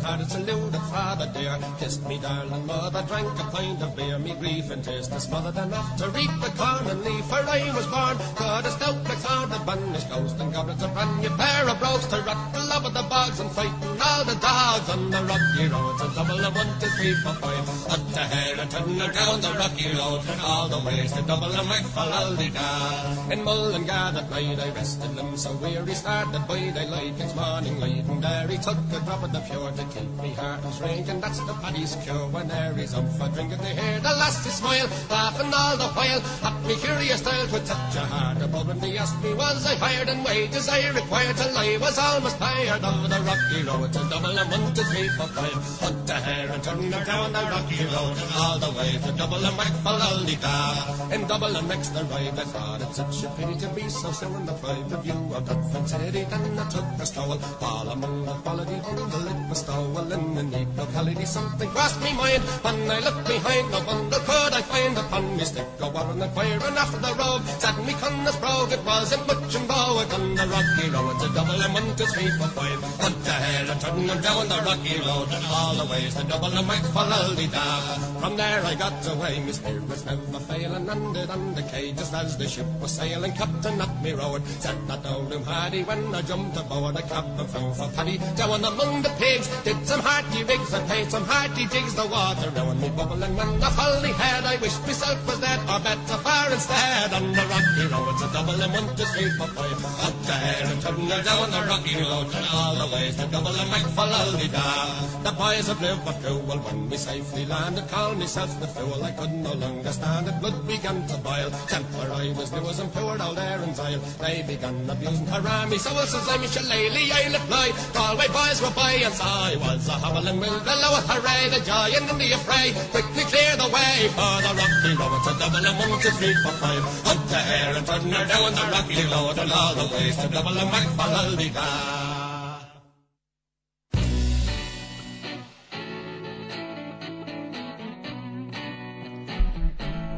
Broken hearted, saluted father dear, kissed me darling mother, drank a pint of beer, me grief and tears to smothered enough to reap the corn and leaf, for I was born, got a stout black sword, banished ghost, and goblets a brand new pair of brogues to rock the love of the bogs and fighting all the dogs on the rocky roads, a double of one, two, three, four, five, up the hill and turn down the rocky road, all the ways to double and make for all the In Mullingar that night I rested them so weary started by daylight next morning light and there he took a drop of the pure to keep me heart was rank and that's the paddy's cure when there he's up for drinking they hear the last lassie smile laughing all the while at me curious style to touch a heart above when they asked me was I hired and wages I required till I was almost tired of the rocky road double and one to three for five put the hair and turn her down the rocky road all the way to double and back for Lollygar in double and next arrived I thought it such a pity to be so soon in the private view of Dutford City then I took a stroll all among the quality on the lip was stowel in the neat locality something crossed me mind when I looked behind no bundle could I find upon me stick a warren And after the rogue sat me Connor's brogue it wasn't much and bow on the rocky road to double and one to three for five put the hair and turn them down the rocky road and all the ways the double and make for da from there I got away my spirit was never failing the quay just as the ship was sailing captain me road said that old him hardy when I jumped aboard a cabin fell for paddy down among the pigs did some hearty rigs and paid some hearty jigs the water round me bubbling when I fully had I wished myself was dead or better far instead on the rocky road to double and one to three for five up there and her down the rocky road and all the ways to double and make for da the boys but through well when we safely landed called myself the fool I could no longer stand it blood began to boil temper I was new as and poured all there and zile they began abusing her army so well says I me shillelagh I'll apply Galway boys were by and I was a hobbling with the lower hooray the giant and the affray quickly clear the way for the rocky road to double and one to three for five. Hunt the hair and turn her down the rocky road and all the ways to double and back for Lulligar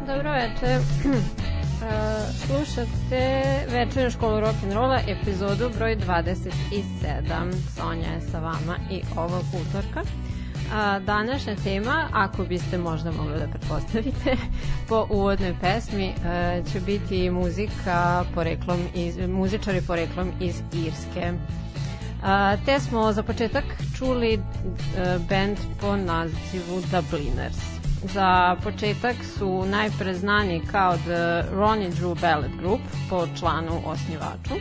Dobro večer. Slušate Večernju školu rock'n'rolla, epizodu broj 27. Sonja je sa vama i ovog utorka. Uh, današnja tema, ako biste možda mogli da pretpostavite, po uvodnoj pesmi uh, će biti muzika poreklom iz, muzičari poreklom iz Irske. Uh, te smo za početak čuli uh, band po nazivu Dubliners. Za početak su najpre znani kao The Ronnie Drew Ballet Group po članu osnivaču,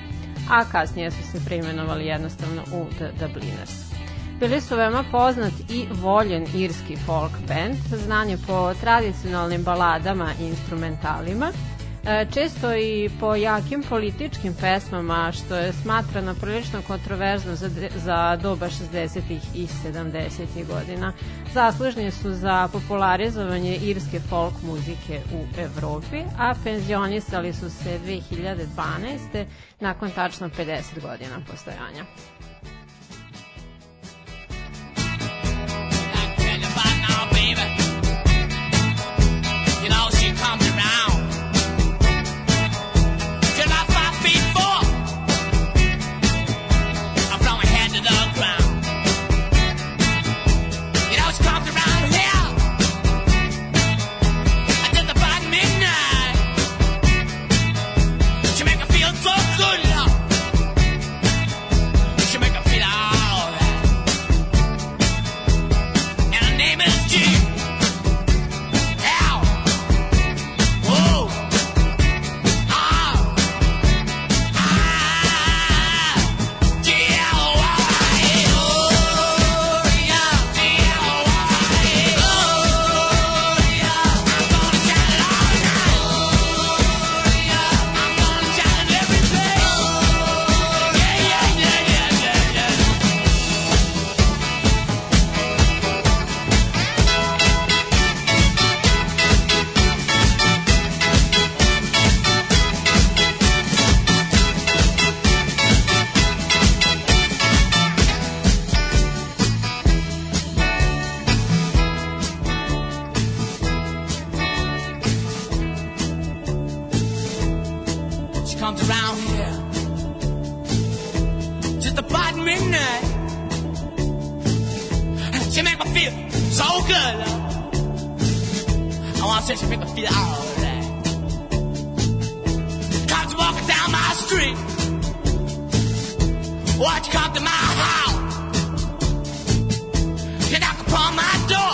a kasnije su se preimenovali jednostavno u The Dubliners. Bili su veoma poznat i voljen irski folk band, znan je po tradicionalnim baladama i instrumentalima, često i po jakim političkim pesmama, što je smatrano prilično kontroverzno za, za doba 60. i 70. godina. Zaslužni su za popularizovanje irske folk muzike u Evropi, a penzionisali su se 2012. nakon tačno 50 godina postojanja. You so good. I want to see you make me feel alright. Cops walking down my street. Watch you come to my house. You knock upon my door.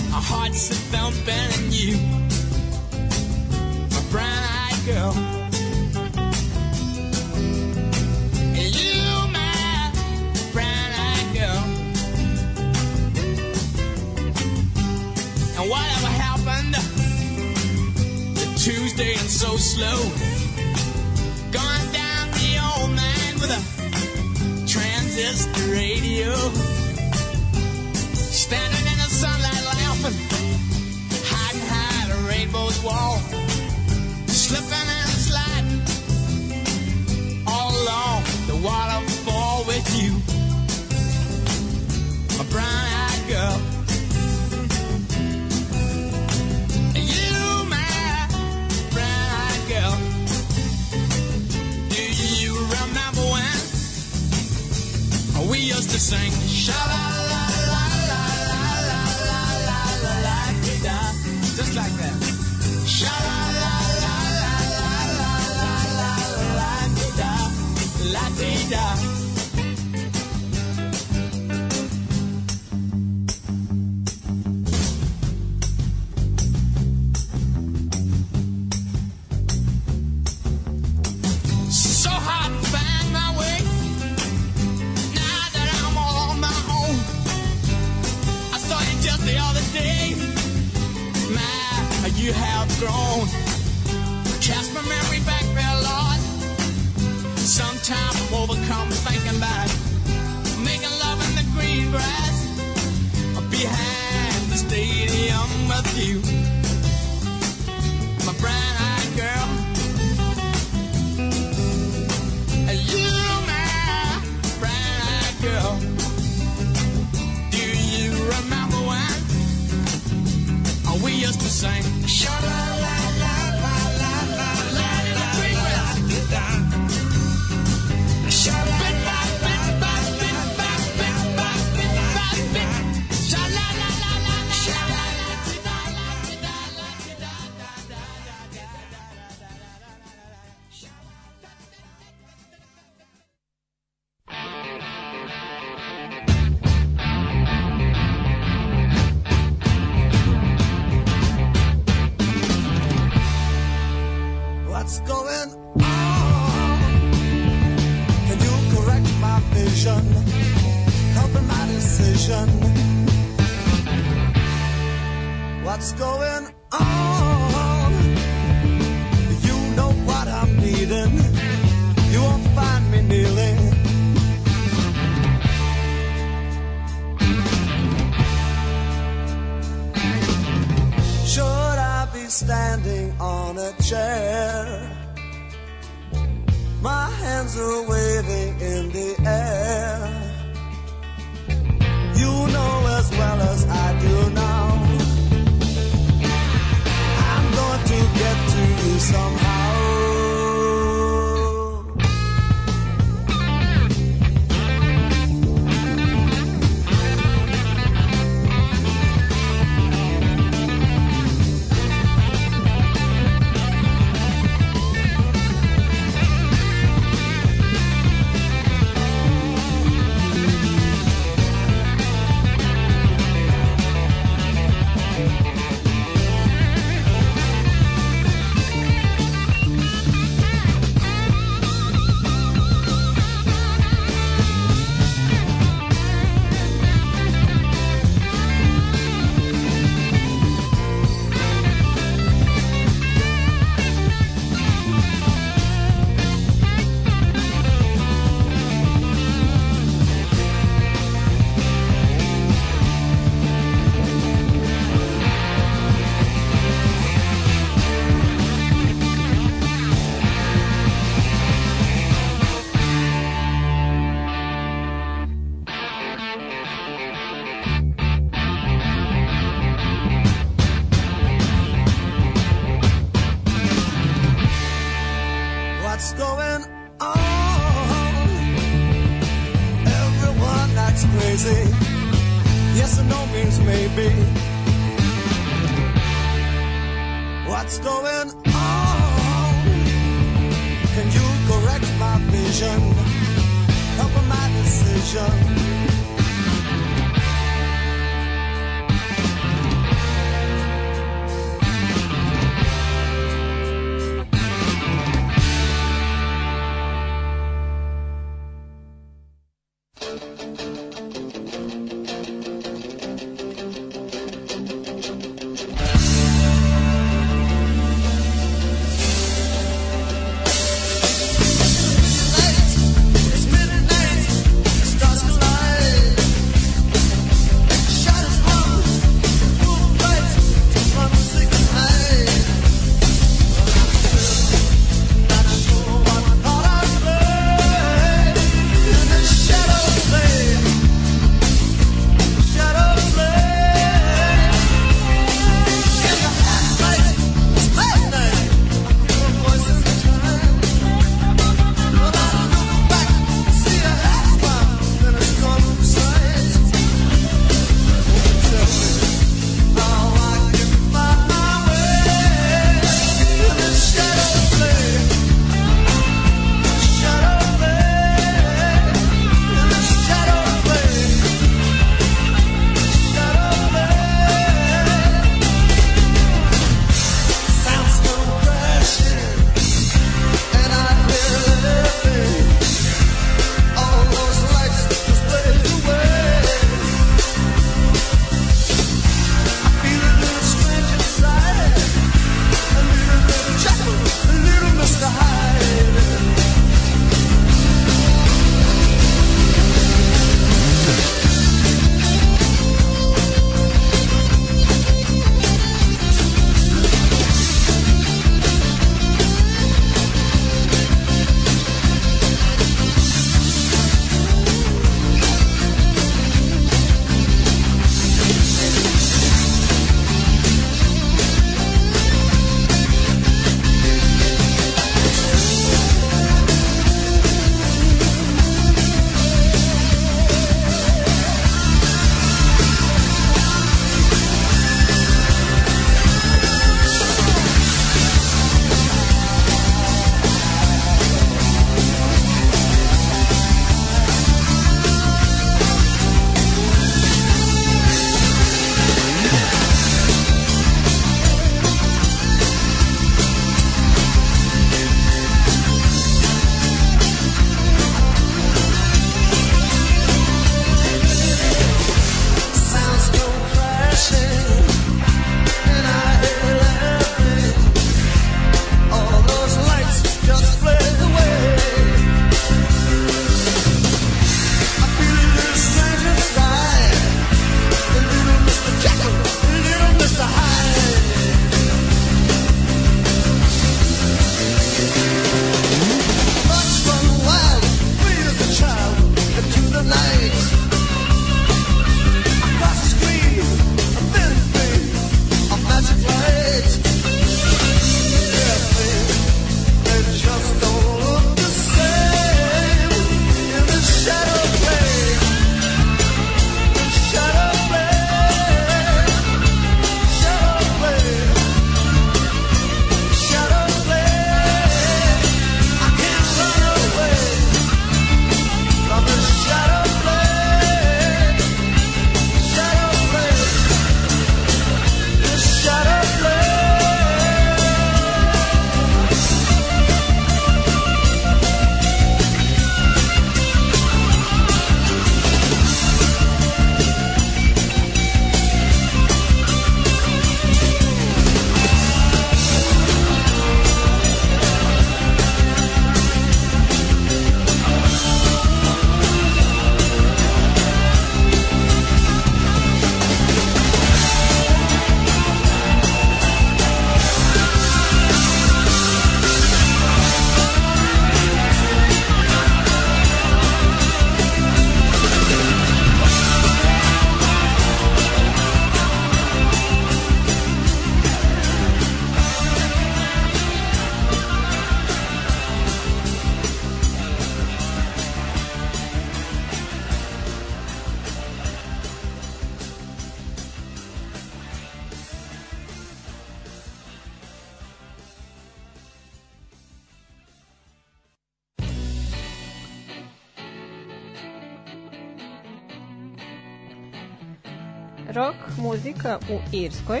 Muzika u Irskoj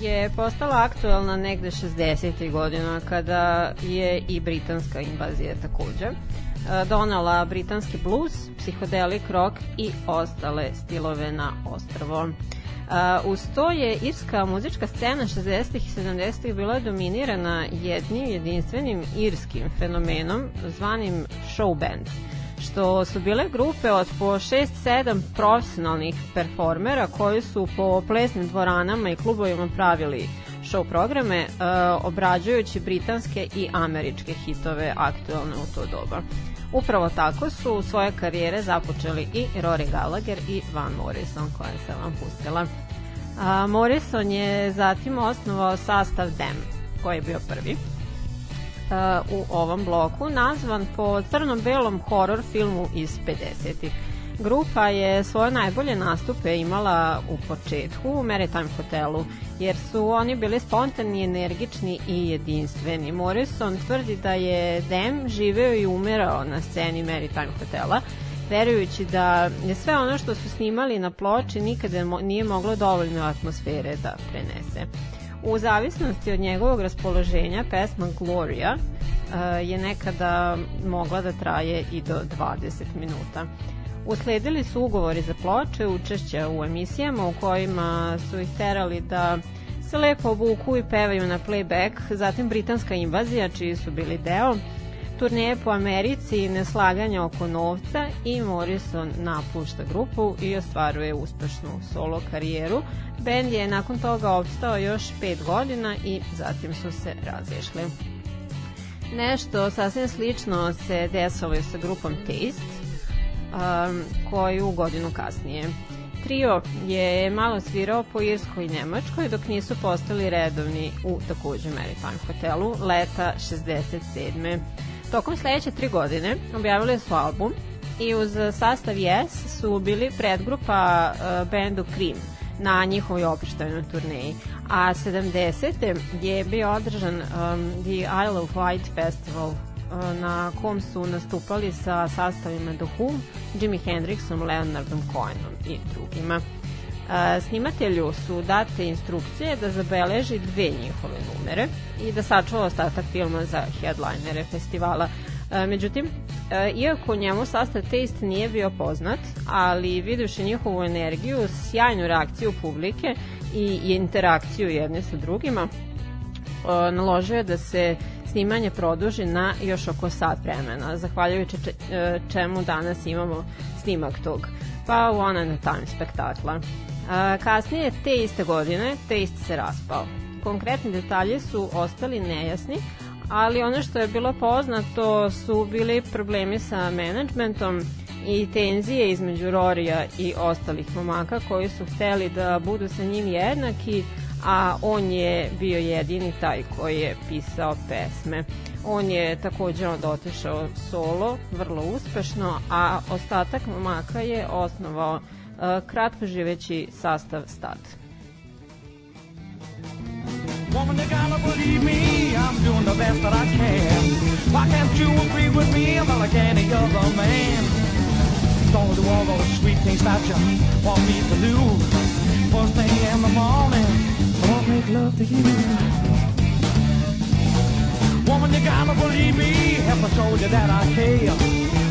je postala aktuelna negde 60. godina kada je i britanska invazija takođe e, donala britanski blues, psihodelik rock i ostale stilove na ostrvo. Uh, uz to je irska muzička scena 60. i 70. bila dominirana jednim jedinstvenim irskim fenomenom zvanim show bands što su bile grupe od po 6-7 profesionalnih performera koji su po plesnim dvoranama i klubovima pravili show programe uh, obrađujući britanske i američke hitove aktualne u to doba. Upravo tako su svoje karijere započeli i Rory Gallagher i Van Morrison koje sam vam pustila. A, Morrison je zatim osnovao sastav Dem, koji je bio prvi u ovom bloku, nazvan po crno-belom horror filmu iz 50-ih. Grupa je svoje najbolje nastupe imala u početku u Maritime hotelu, jer su oni bili spontani, energični i jedinstveni. Morrison tvrdi da je Dem živeo i umirao na sceni Maritime hotela, verujući da je sve ono što su snimali na ploči nikada nije moglo dovoljno atmosfere da prenese. U zavisnosti od njegovog raspoloženja, pesma Gloria uh, je nekada mogla da traje i do 20 minuta. Usledili su ugovori za ploče, učešća u emisijama u kojima su ih terali da se lepo obuku i pevaju na playback, zatim britanska invazija, čiji su bili deo, turneje po Americi, neslaganja oko novca i Morrison napušta grupu i ostvaruje uspešnu solo karijeru. Band je nakon toga opstao još 5 godina i zatim su se razišli. Nešto sasvim slično se desilo sa grupom Taste, um, koju godinu kasnije. Trio je malo svirao po Irskoj i Nemačkoj dok nisu postali redovni u takođe Maritime hotelu leta 67. Tokom sledeće tri godine objavili su album i uz sastav Yes su bili predgrupa uh, bendu Cream na njihovoj opištajnoj turneji. A 70. je bio održan um, The Isle of Wight Festival uh, na kom su nastupali sa sastavima The Who, Jimi Hendrixom, Leonardom Cohenom i drugima. Snimatelju su date instrukcije da zabeleži dve njihove numere i da sačuva ostatak filma za headlinere festivala. Međutim, iako njemu sastav Taste nije bio poznat, ali viduši njihovu energiju, sjajnu reakciju publike i interakciju jedne sa drugima, naložio je da se snimanje produži na još oko sat vremena, zahvaljujući e, čemu danas imamo snimak tog pa One and a Time spektakla. Kasnije te iste godine Taste se raspao. Konkretni detalji su ostali nejasni, ali ono što je bilo poznato su bili problemi sa menadžmentom i tenzije između Rorija i ostalih momaka koji su hteli da budu sa njim jednaki, a on je bio jedini taj koji je pisao pesme. On je takođe onda otišao solo, vrlo uspešno, a ostatak momaka je osnovao kratko živeći sastav Stad. Woman, you gotta believe me, I'm doing the best that I can. Why can't you agree with me? I'm not like any other man. Don't do all those sweet things that you want me to do. First thing in the morning, I want to make love to you. Woman, you gotta believe me, if I told you that I care.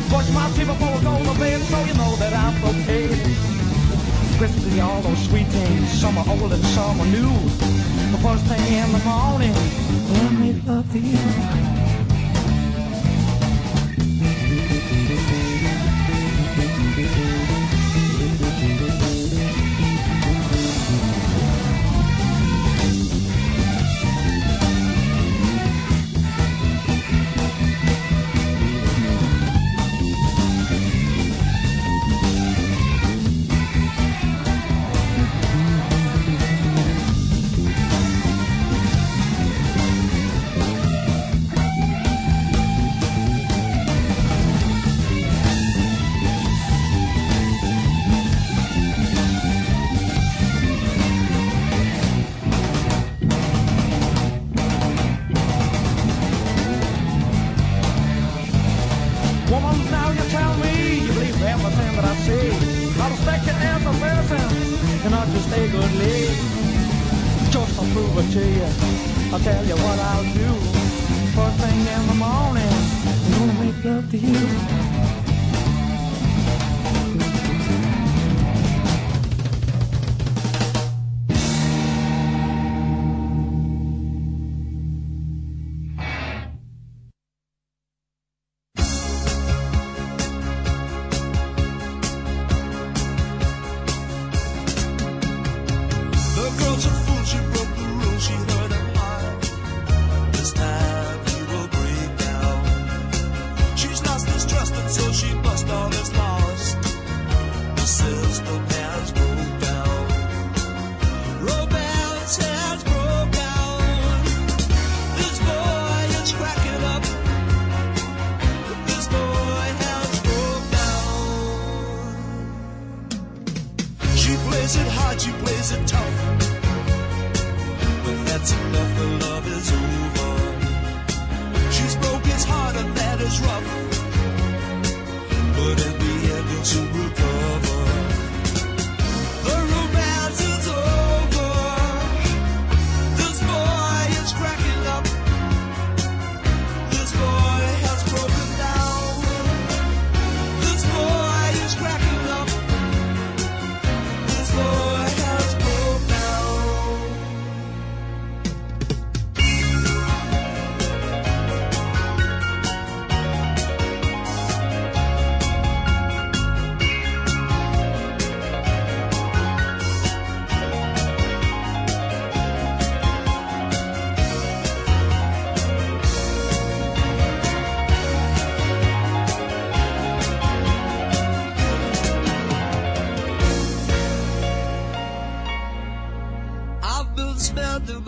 Brush my teeth before I go to bed, so you know that I'm okay. Crispy, all those sweet things. Some are old and some are new. The first thing in the morning, let me love you. Now you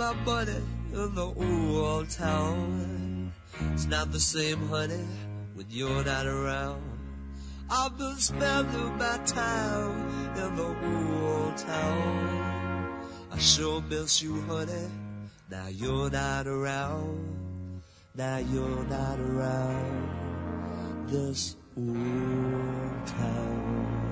my money in the old town. It's not the same, honey, when you're not around. I've been spending my time in the old town. I sure miss you, honey. Now you're not around. Now you're not around this old town.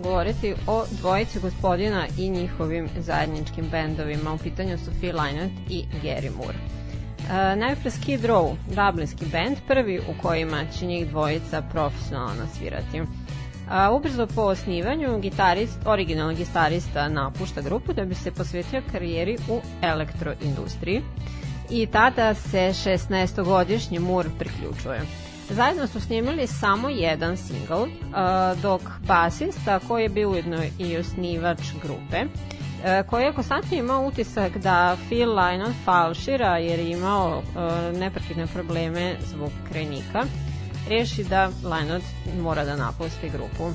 Govoriti o dvojici gospodina i njihovim zajedničkim bendovima. U pitanju su Phil Lynott i Gary Moore. E, najpre Skid Row, dublinski band, prvi u kojima će njih dvojica profesionalno svirati. A, ubrzo po osnivanju gitarist, originalni gitarista napušta grupu da bi se posvetio karijeri u elektroindustriji i tada se 16-godišnji Moore priključuje. Zajedno su snimili samo jedan singl, uh, dok basista, koji je bio ujedno i osnivač grupe, uh, koji je konstantno imao utisak da Phil Lynott falšira jer je imao uh, neprekidne probleme zbog krajnika, reši da Lynott mora da napusti grupu.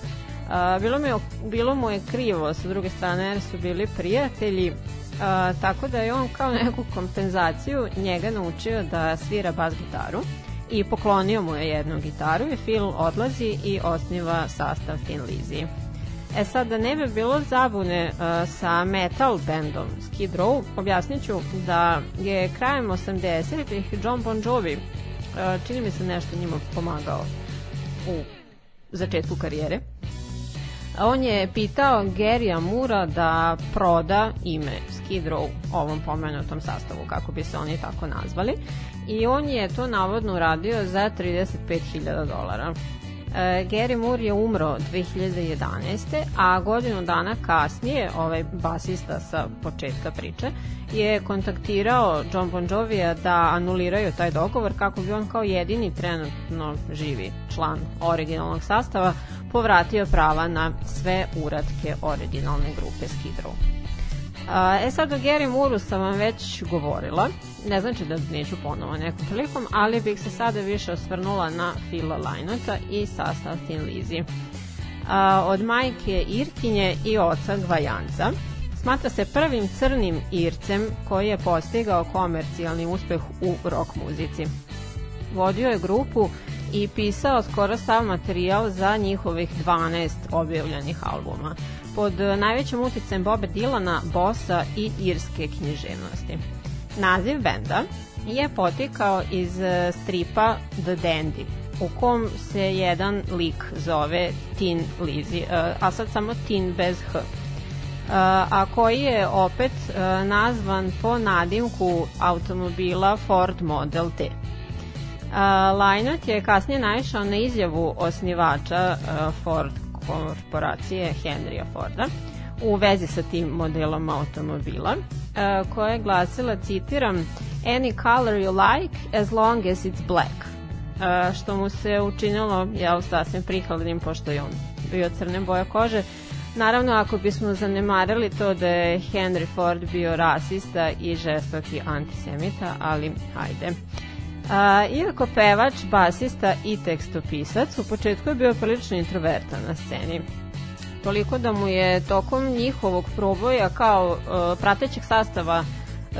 Bilo, mi bilo mu je krivo sa druge strane jer su bili prijatelji, tako da je on kao neku kompenzaciju njega naučio da svira bas gitaru i poklonio mu je jednu gitaru i Phil odlazi i osniva sastav Thin Lizzy. E sad, da ne bi bilo zabune uh, sa metal bandom Skid Row, objasnit ću da je krajem 80-ih John Bon Jovi, uh, čini mi se nešto njima pomagao u začetku karijere, on je pitao Gerija Mura da proda ime Skid Row ovom pomenutom sastavu, kako bi se oni tako nazvali. I on je to navodno uradio za 35.000 dolara. E, Gary Moore je umro 2011. a godinu dana kasnije, ovaj basista sa početka priče, je kontaktirao John Bon Jovija da anuliraju taj dogovor kako bi on kao jedini trenutno živi član originalnog sastava povratio prava na sve uratke originalne grupe Skid Row. E sad o Gary Moore sam vam već govorila, ne znači da neću ponovo nekom prilikom, ali bih se sada više osvrnula na Phila Lynotta i sastav Thin Lizzy. A, od majke Irkinje i oca Gvajanca, smatra se prvim crnim Ircem koji je postigao komercijalni uspeh u rock muzici. Vodio je grupu i pisao skoro sav materijal za njihovih 12 objavljenih albuma pod najvećim uticajem Boba Dilana, Bossa i irske književnosti. Naziv benda je potikao iz eh, stripa The Dandy, u kom se jedan lik zove Tin Lizzy, eh, a sad samo Tin bez H, eh, a koji je opet nazvan po nadimku automobila Ford Model T. Lynott je kasnije naišao na izjavu osnivača Ford korporacije Henrya Forda u vezi sa tim modelom automobila koja je glasila, citiram, any color you like as long as it's black što mu se učinilo jel, sasvim prikladnim pošto je on bio crne boje kože Naravno, ako bismo zanemarili to da je Henry Ford bio rasista i žestoki antisemita, ali hajde. A, iako pevač, basista i tekstopisac, u početku je bio prilično introvertan na sceni. Toliko da mu je tokom njihovog proboja kao uh, pratećeg sastava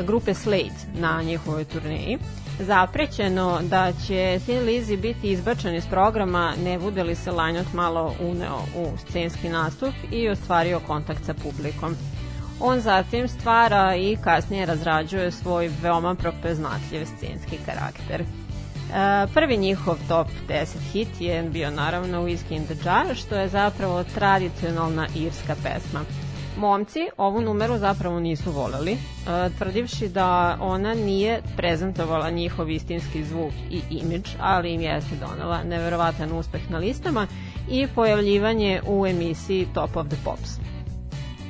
grupe Slade na njihovoj turneji zaprećeno da će Thin Lizzy biti izbačen iz programa ne bude li se Lajnot malo uneo u scenski nastup i ostvario kontakt sa publikom. On zatim stvara i kasnije razrađuje svoj veoma prepoznatljiv scenski karakter. E, prvi njihov top 10 hit je bio naravno Whiskey in the Jar, što je zapravo tradicionalna irska pesma. Momci ovu numeru zapravo nisu voleli, e, tvrdivši da ona nije prezentovala njihov istinski zvuk i imidž, ali im jeste donela neverovatan uspeh na listama i pojavljivanje u emisiji Top of the Pops.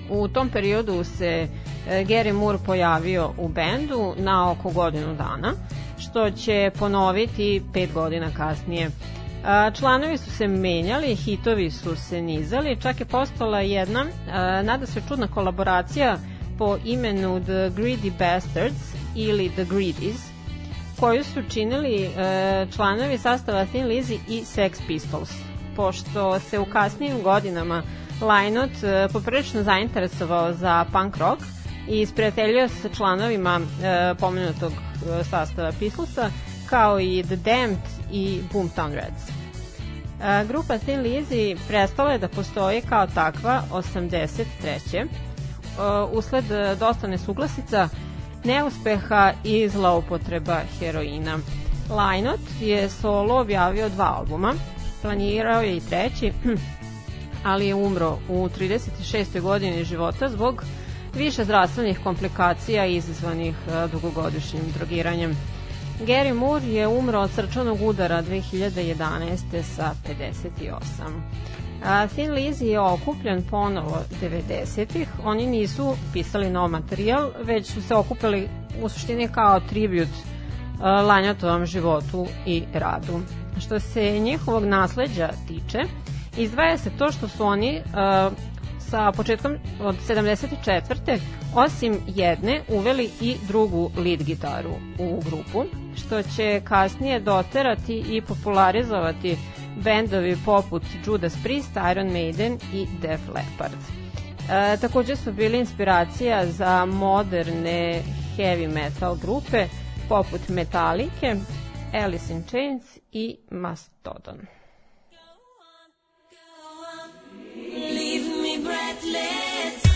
U tom periodu se e, Gary Moore pojavio u bendu na oko godinu dana, što će ponoviti pet godina kasnije. Članovi su se menjali, hitovi su se nizali, čak je postala jedna, nada se čudna kolaboracija po imenu The Greedy Bastards ili The Greedies, koju su činili e, članovi sastava Thin Lizzy i Sex Pistols, pošto se u kasnijim godinama Lynott e, poprilično zainteresovao za punk rock i isprijateljio se članovima e, pomenutog e, sastava Pistolsa, kao i The Damned i Boomtown Reds. E, grupa Thin Lizzy prestala je da postoji kao takva 83. E, usled dosta nesuglasica, neuspeha i zloupotreba heroina. Lynott je solo objavio dva albuma, planirao je i treći, ali je umro u 36. godini života zbog više zdravstvenih komplikacija izazvanih e, dugogodišnjim drogiranjem. Gary Moore je umro od srčanog udara 2011. sa 58. A, Thin Lizzy je okupljen ponovo 90-ih. Oni nisu pisali nov materijal, već su se okupili u suštini kao tribut Lanjatovom životu i radu. Što se njihovog nasleđa tiče, izdvaja se to što su oni uh, sa početkom od 74. osim jedne uveli i drugu lead gitaru u grupu, što će kasnije doterati i popularizovati bendovi poput Judas Priest, Iron Maiden i Def Leppard. E, takođe su bili inspiracija za moderne heavy metal grupe poput Metallica, Alice in Chains i Mastodon. Leave me breathless.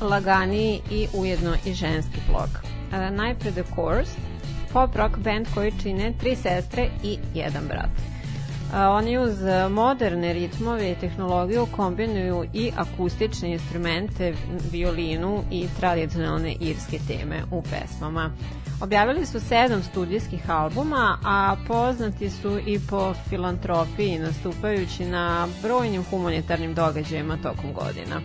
Laganiji i ujedno i ženski blog. E, najpre The Course, pop rock band koji čine tri sestre i jedan brat. A, oni uz moderne ritmove i tehnologiju kombinuju i akustične instrumente, violinu i tradicionalne irske teme u pesmama. Objavili su sedam studijskih albuma, a poznati su i po filantropiji, nastupajući na brojnim humanitarnim događajima tokom godina.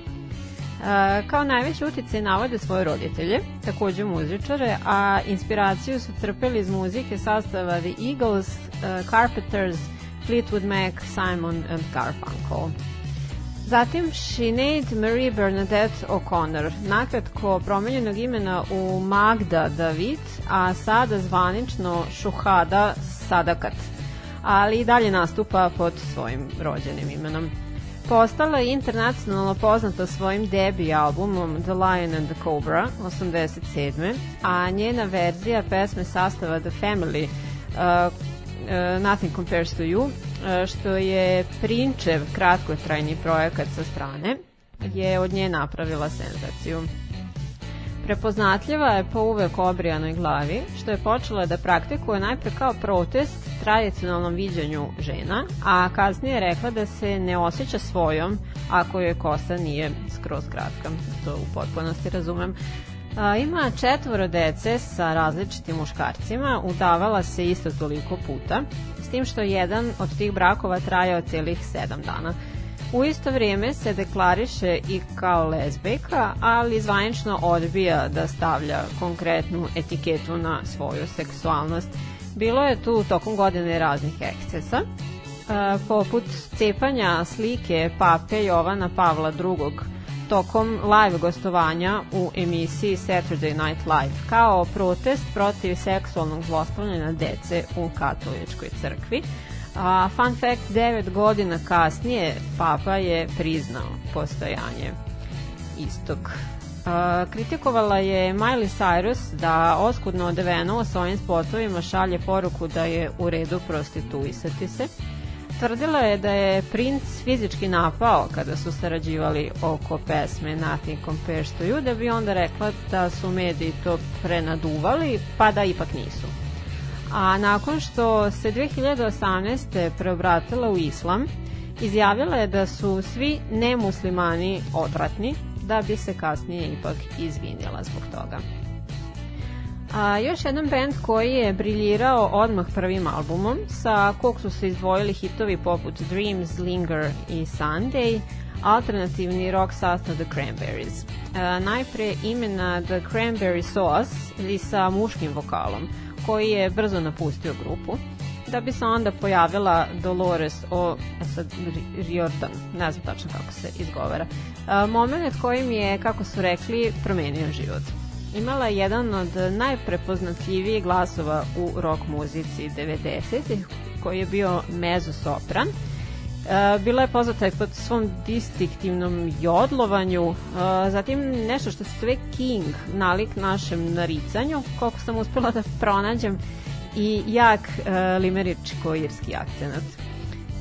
Kao najveći utice navode svoje roditelje, takođe muzičare, a inspiraciju su crpeli iz muzike sastava The Eagles, Carpenters, Fleetwood Mac, Simon and Garfunkel. Zatim Sinead Marie Bernadette O'Connor, nakratko promenjenog imena u Magda David, a sada zvanično Šuhada Sadakat, ali i dalje nastupa pod svojim rođenim imenom. Postala je internacionalno poznata svojim debi albumom The Lion and the Cobra 87. a njena verzija pesme sastava The Family uh, uh, Nothing Compares to You, uh, što je Prinčev kratkotrajni projekat sa strane, je od nje napravila senzaciju. Prepoznatljiva je po uvek obrijanoj glavi, što je počela da praktikuje najpre kao protest tradicionalnom viđanju žena, a kasnije je rekla da se ne osjeća svojom ako joj kosa nije skroz kratka. To u potpunosti razumem. Ima četvoro dece sa različitim muškarcima, udavala se isto toliko puta, s tim što jedan od tih brakova trajao celih sedam dana. U isto vrijeme se deklariše i kao lezbejka, ali zvanično odbija da stavlja konkretnu etiketu na svoju seksualnost. Bilo je tu tokom godine raznih ekscesa, e, poput cepanja slike pape Jovana Pavla II tokom live gostovanja u emisiji Saturday Night Live kao protest protiv seksualnog zlostavljanja dece u katoličkoj crkvi. A, fun fact, 9 godina kasnije papa je priznao postojanje istog. Kritikovala je Miley Cyrus da oskudno odeveno u svojim spotovima šalje poruku da je u redu prostituisati se. Tvrdila je da je princ fizički napao kada su sarađivali oko pesme Nothing Compares to You, da bi onda rekla da su mediji to prenaduvali, pa da ipak nisu. A nakon što se 2018. preobratila u islam, izjavila je da su svi nemuslimani odvratni, da bi se kasnije ipak izvinjala zbog toga. A, još jedan band koji je briljirao odmah prvim albumom, sa kog su se izdvojili hitovi poput Dreams, Linger i Sunday, alternativni rock sastav The Cranberries. A, najpre imena The Cranberry Sauce ili sa muškim vokalom, koji je brzo napustio grupu da bi se onda pojavila Dolores o e sad, Riordan, ne znam tačno kako se izgovara. A, moment kojim je, kako su rekli, promenio život. Imala je jedan od najprepoznatljivijih glasova u rock muzici 90-ih, koji je bio mezzo-sopran. E, bila je poznata pod svom distinktivnom jodlovanju, e, zatim nešto što se sve King, nalik našem naricanju, koliko sam uspela da pronađem, i jak e, limeričko-irski akcenat.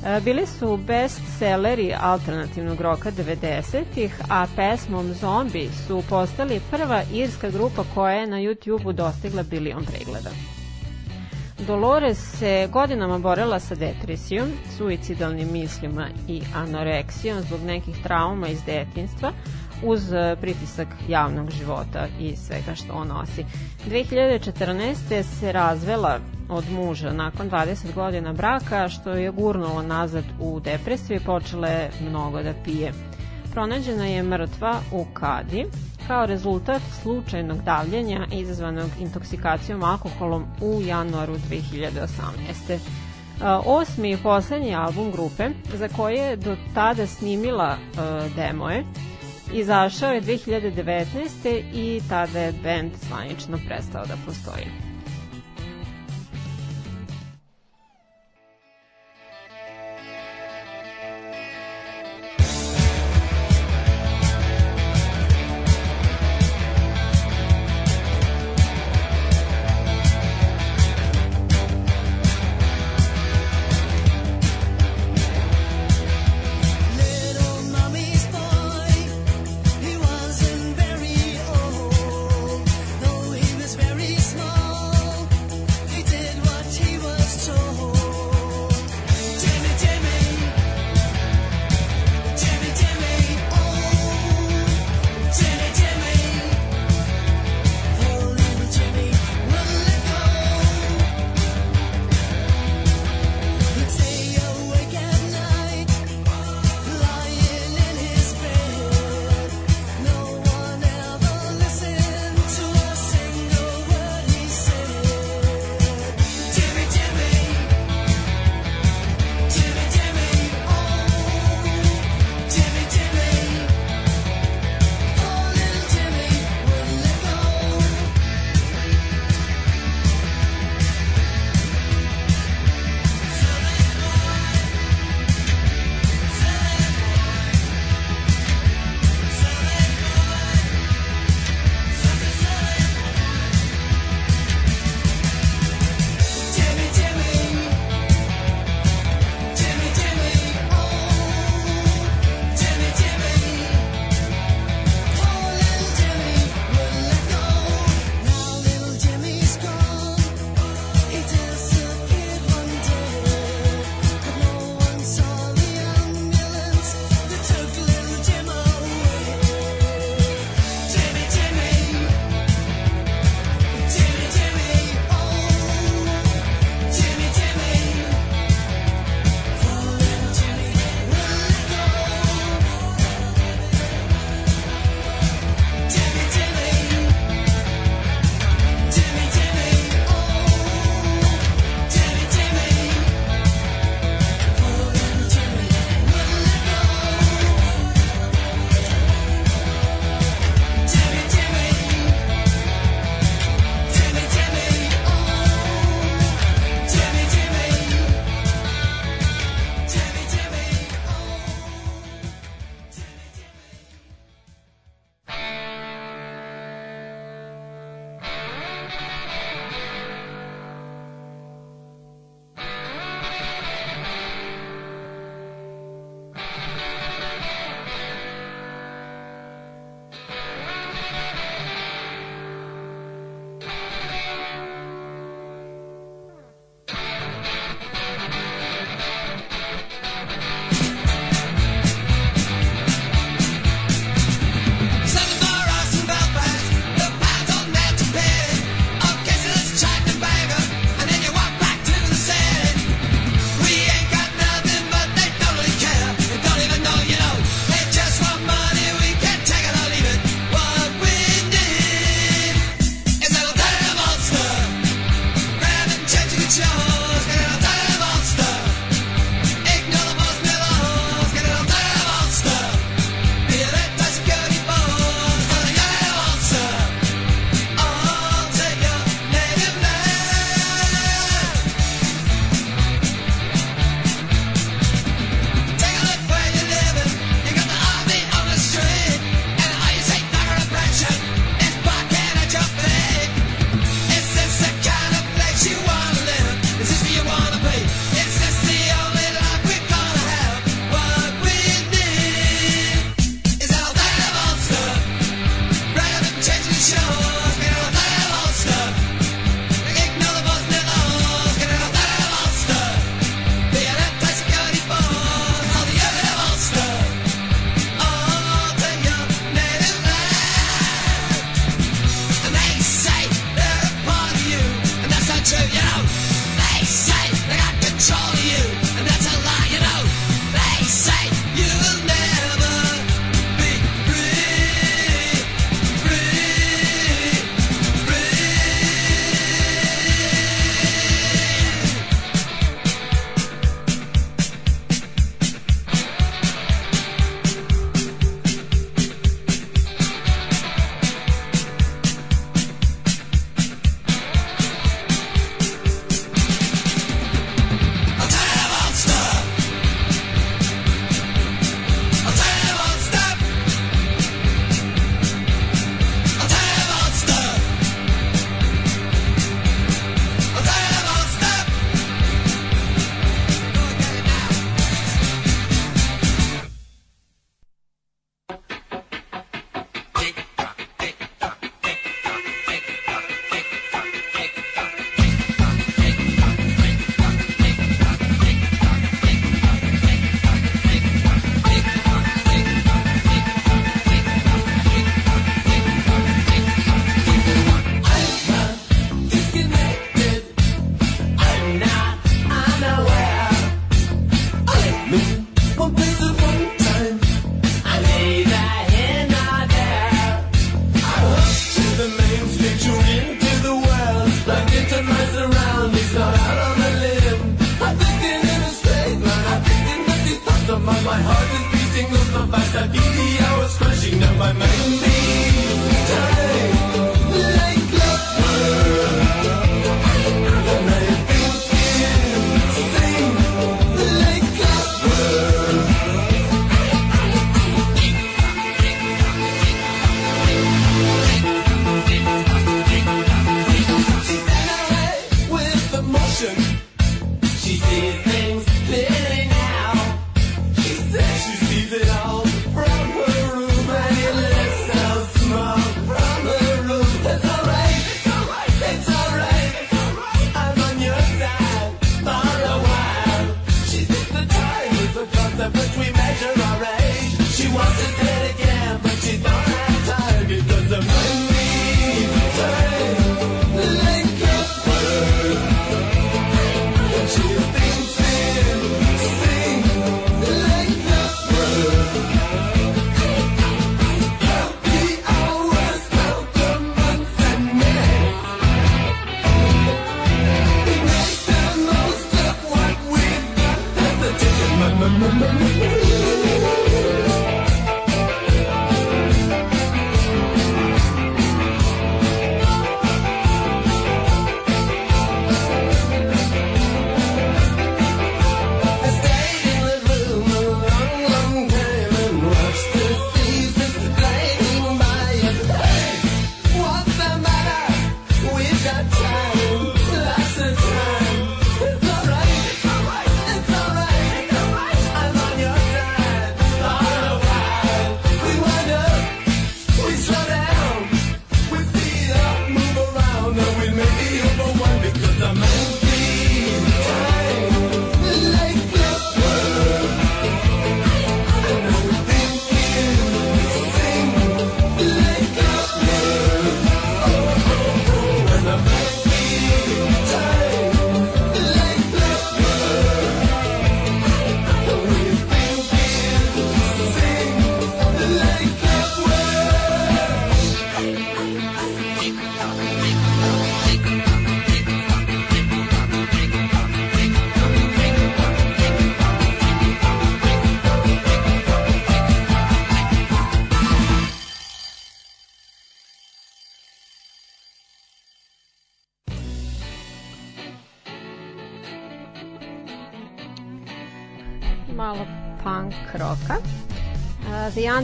E, bili su best selleri alternativnog roka 90-ih, a pesmom Zombi su postali prva irska grupa koja je na YouTube-u dostigla bilion pregleda. Dolores se godinama borela sa depresijom, suicidalnim mislima i anoreksijom zbog nekih trauma iz detinstva, uz e, pritisak javnog života i svega što on nosi. 2014. se razvela od muža nakon 20 godina braka, što je gurnulo nazad u depresiju i počela je mnogo da pije. Pronađena je mrtva u kadi kao rezultat slučajnog davljenja izazvanog intoksikacijom alkoholom u januaru 2018. Osmi i poslednji album grupe, za koje je do tada snimila uh, demoje, izašao je 2019. i tada je band zvanično prestao da postoji.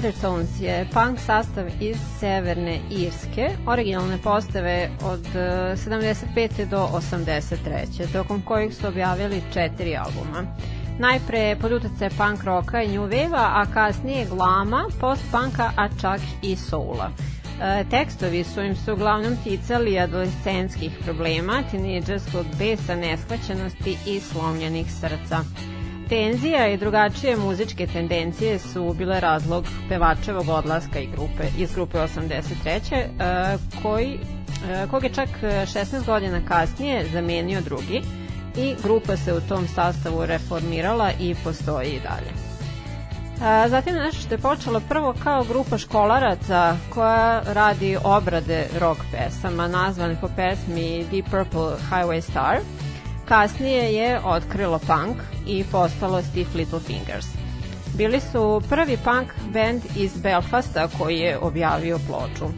Undertones je punk sastav iz Severne Irske, originalne postave od uh, 75. do 83. tokom kojih su objavili četiri albuma. Najpre pod utjecaj punk roka i new wave a kasnije glama, post-punka, a čak i soula. E, tekstovi su im se uglavnom ticali adolescenskih problema, tineđerskog besa, neshvaćenosti i slomljenih srca. Tenzija i drugačije muzičke tendencije su bile razlog pevačevog odlaska i grupe, iz grupe 83. e, koji, e, kog je čak 16 godina kasnije zamenio drugi i grupa se u tom sastavu reformirala i postoji i dalje. A, Zatim nešto što je počelo prvo kao grupa školaraca koja radi obrade rock pesama nazvane po pesmi Deep Purple Highway Star. Kasnije je otkrilo punk i postalo Stiff Little Fingers. Bili su prvi punk band iz Belfasta koji je objavio ploču.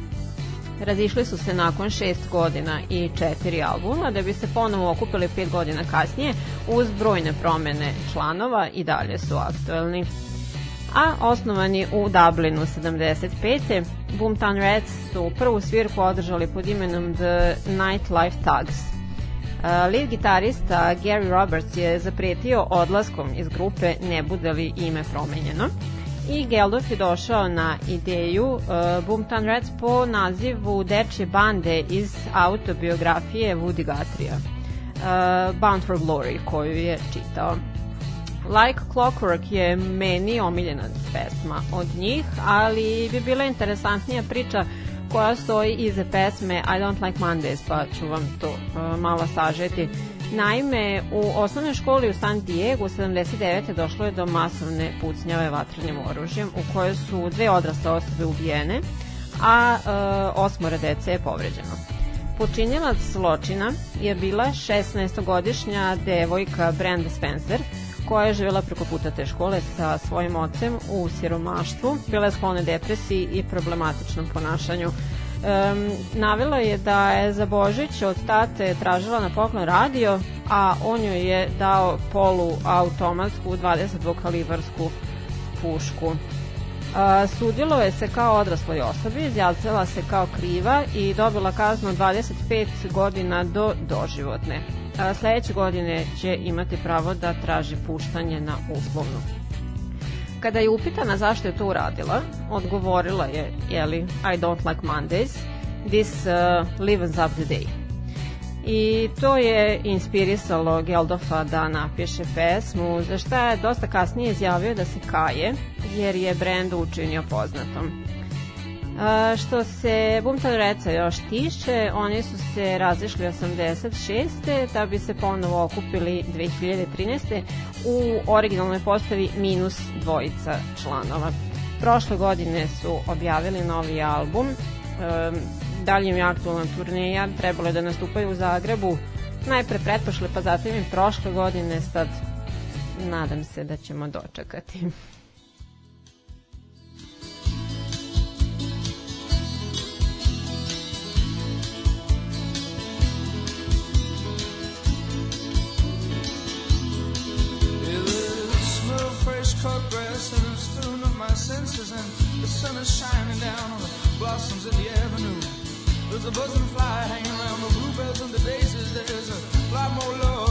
Razišli su se nakon šest godina i četiri albuma, da bi se ponovo okupili pet godina kasnije uz brojne promene članova i dalje su aktuelni a osnovani u Dublinu 75. Boomtown Rats su prvu svirku održali pod imenom The Nightlife Tugs. Uh, lead gitarista Gary Roberts je zapretio odlaskom iz grupe ne bude li ime promenjeno i Geldof je došao na ideju uh, Boomtown Rats po nazivu dečje bande iz autobiografije Woody Guthrie uh, Bound for Glory koju je čitao. Like Clockwork je meni omiljena pesma od njih, ali bi bila interesantnija priča koja stoji iza pesme I Don't Like Mondays, pa ću vam to uh, malo sažeti. Naime, u osnovnoj školi u San Diego 79. došlo je do masovne pucnjave vatrenim oružjem u kojoj su dve odrasle osobe ubijene, a uh, osmore dece je povređeno. Počinjelac zločina je bila 16-godišnja devojka Brenda Spencer, koja je živjela preko puta te škole sa svojim ocem u siromaštvu, bila je sklona depresiji i problematičnom ponašanju. Um, navela je da je za Božić od tate tražila na poklon radio, a on joj je dao polu automatsku 22 kalibarsku pušku. A, sudilo je se kao odrasloj osobi, izjasnila se kao kriva i dobila kaznu od 25 godina do doživotne. Sledeće godine će imati pravo da traži puštanje na uslovnu. Kada je upitana zašto je to uradila, odgovorila je, jeli, I don't like Mondays, this uh, livens up the day. I to je inspirisalo Geldofa da napiše pesmu, za šta je dosta kasnije izjavio da se kaje, jer je brend učinio poznatom. Što se Bumtal Reca još tiše, oni su se razišli 86. da bi se ponovo okupili 2013. u originalnoj postavi minus dvojica članova. Prošle godine su objavili novi album, um, dalje im je aktualna turneja, trebalo je da nastupaju u Zagrebu, najpre pretpošle, pa zatim i prošle godine, sad nadam se da ćemo dočekati. Grass and the spoon of my senses and the sun is shining down on the blossoms in the avenue. There's a buzzing fly hanging around the bluebells and the daisies. There's a lot more love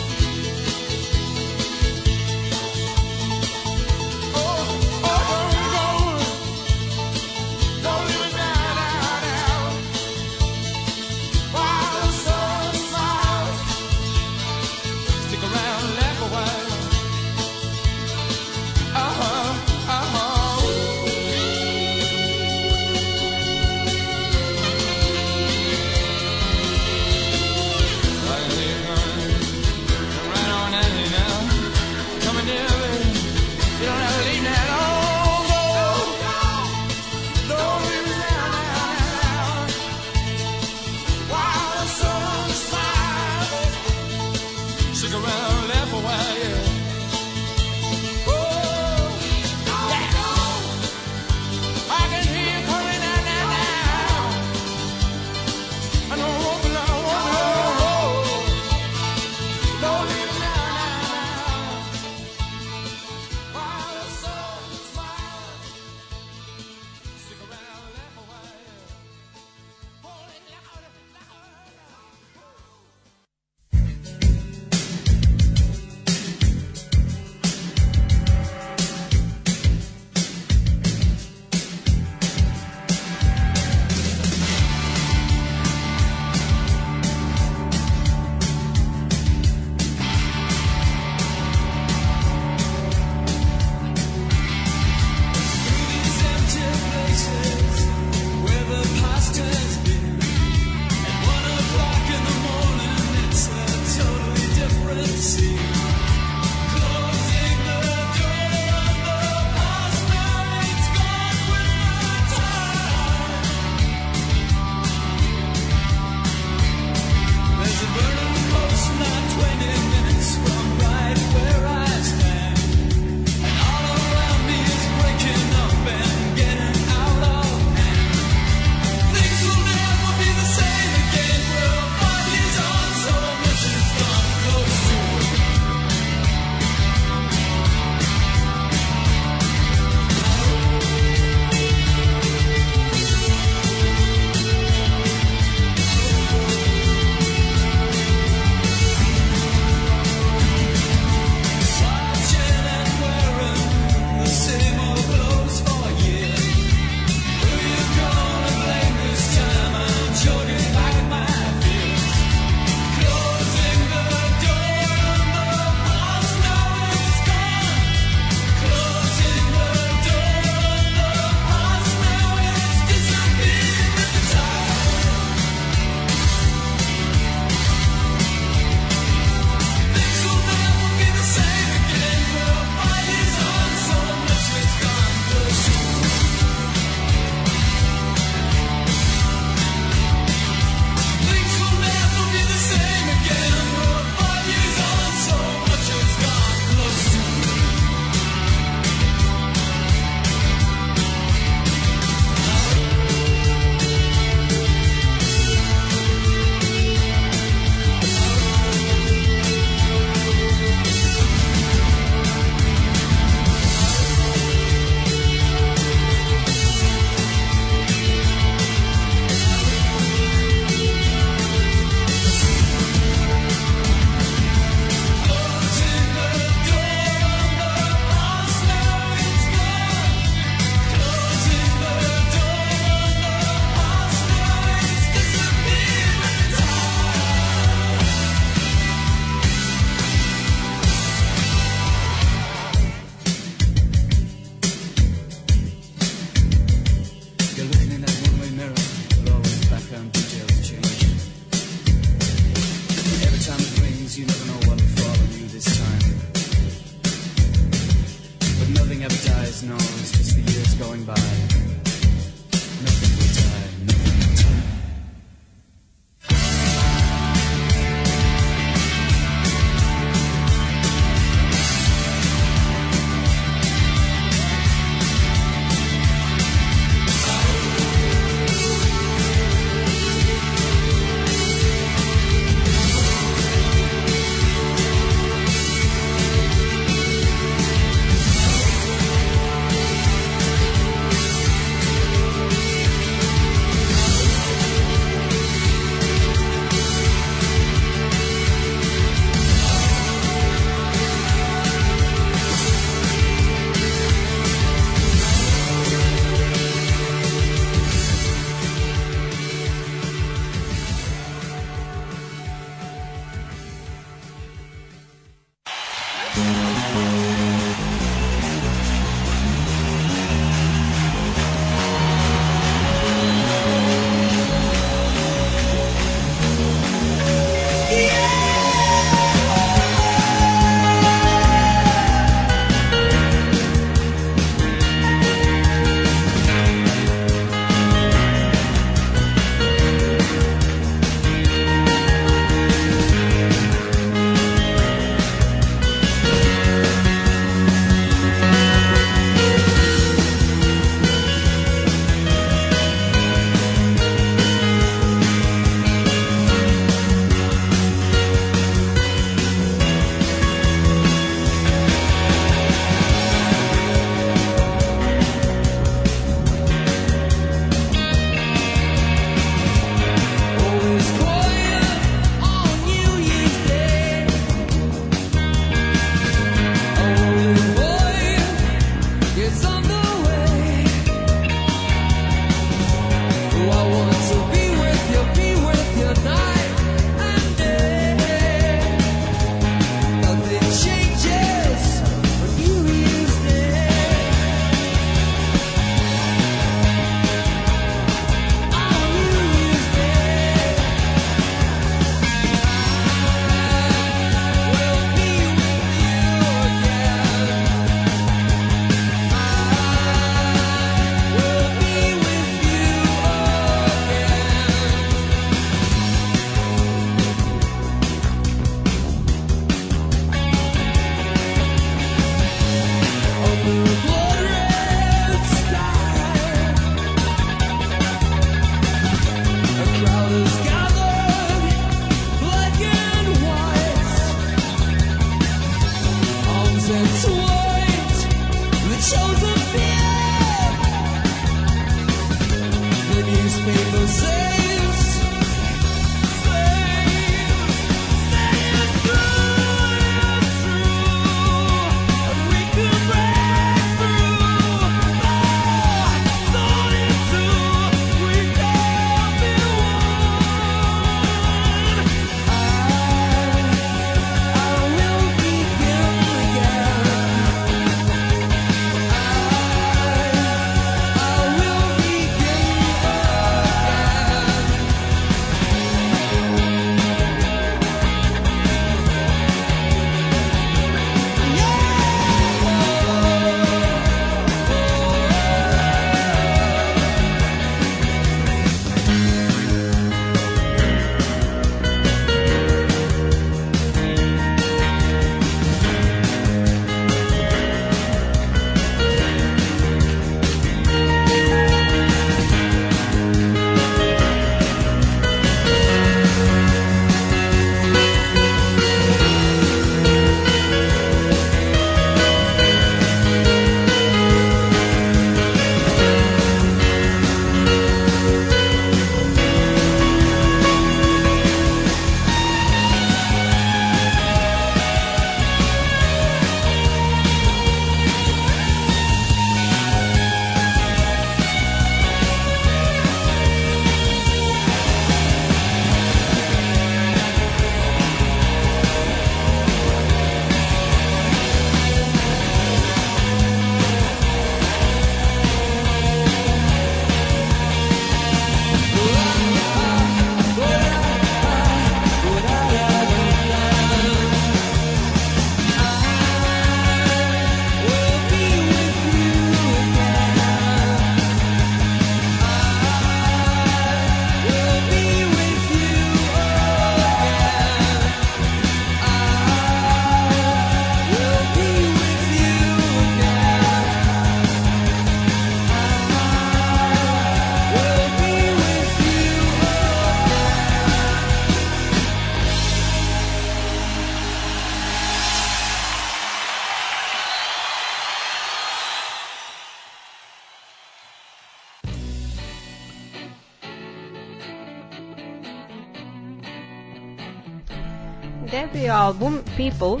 People uh,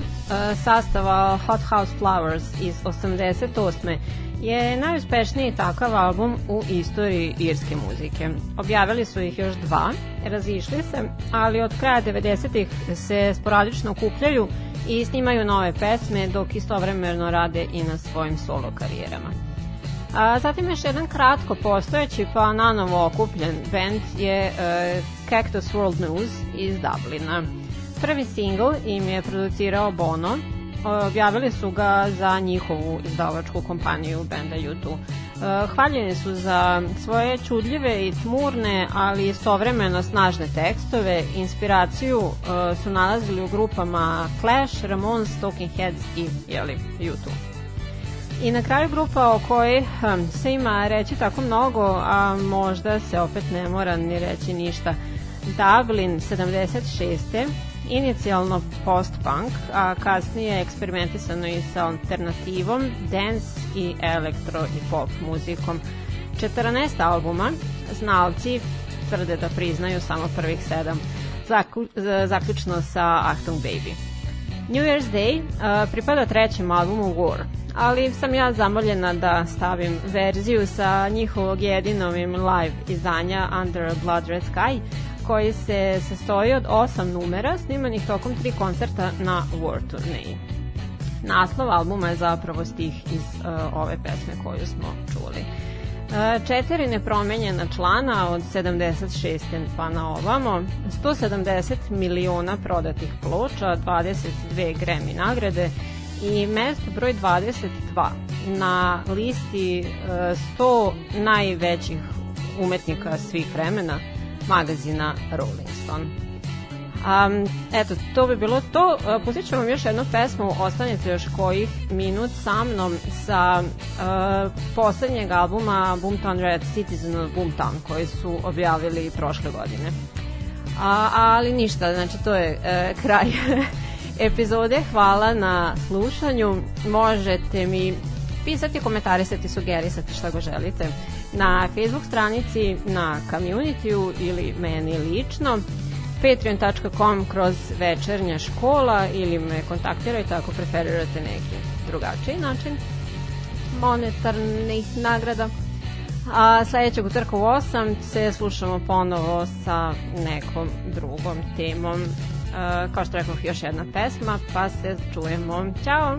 sastava Hot House Flowers iz 88. je najuspešniji takav album u istoriji irske muzike. Objavili su ih još dva, razišli se, ali od kraja 90-ih se sporadično okupljaju i snimaju nove pesme dok istovremeno rade i na svojim solo karijerama. A, zatim još jedan kratko postojeći pa nanovo okupljen band je uh, Cactus World News iz Dublina. Prvi singl im je producirao Bono, objavili su ga za njihovu izdavačku kompaniju benda U2. Uh, hvaljeni su za svoje čudljive i tmurne, ali istovremeno snažne tekstove. Inspiraciju uh, su nalazili u grupama Clash, Ramones, Talking Heads i jeli, U2. I na kraju grupa o kojoj hm, se ima reći tako mnogo, a možda se opet ne mora ni reći ništa. Dublin 76. Inicijalno post-punk, a kasnije eksperimentisano i sa alternativom, dance i elektro i pop muzikom. 14 albuma, znalci tvrde da priznaju samo prvih sedam, zaključno sa Achtung Baby. New Year's Day uh, pripada trećem albumu War, ali sam ja zamoljena da stavim verziju sa njihovog jedinovim live izdanja Under a Blood Red Sky, koji se sastoji od osam numera snimanih tokom tri koncerta na War turneji. Naslov albuma je zapravo stih iz uh, ove pesme koju smo čuli. Uh, četiri nepromenjena člana od 76. pa na ovamo, 170 miliona prodatih ploča, 22 Grammy nagrade i mesto broj 22 na listi uh, 100 najvećih umetnika svih vremena magazina Rolling Stone. Um, eto, to bi bilo to. Uh, pustit ću vam još jednu pesmu, ostanite još kojih minut sa mnom sa uh, poslednjeg albuma Boomtown Red Citizen of Boomtown koji su objavili prošle godine. A, ali ništa, znači to je uh, kraj epizode. Hvala na slušanju. Možete mi pisati, komentarisati, sugerisati šta go želite na Facebook stranici, na communityu ili meni lično patreon.com kroz večernja škola ili me kontaktirajte ako preferirate neki drugačiji način monetarnih nagrada. A sledećeg utrka u 8 se slušamo ponovo sa nekom drugom temom. E, kao što rekao, još jedna pesma, pa se čujemo. Ćao!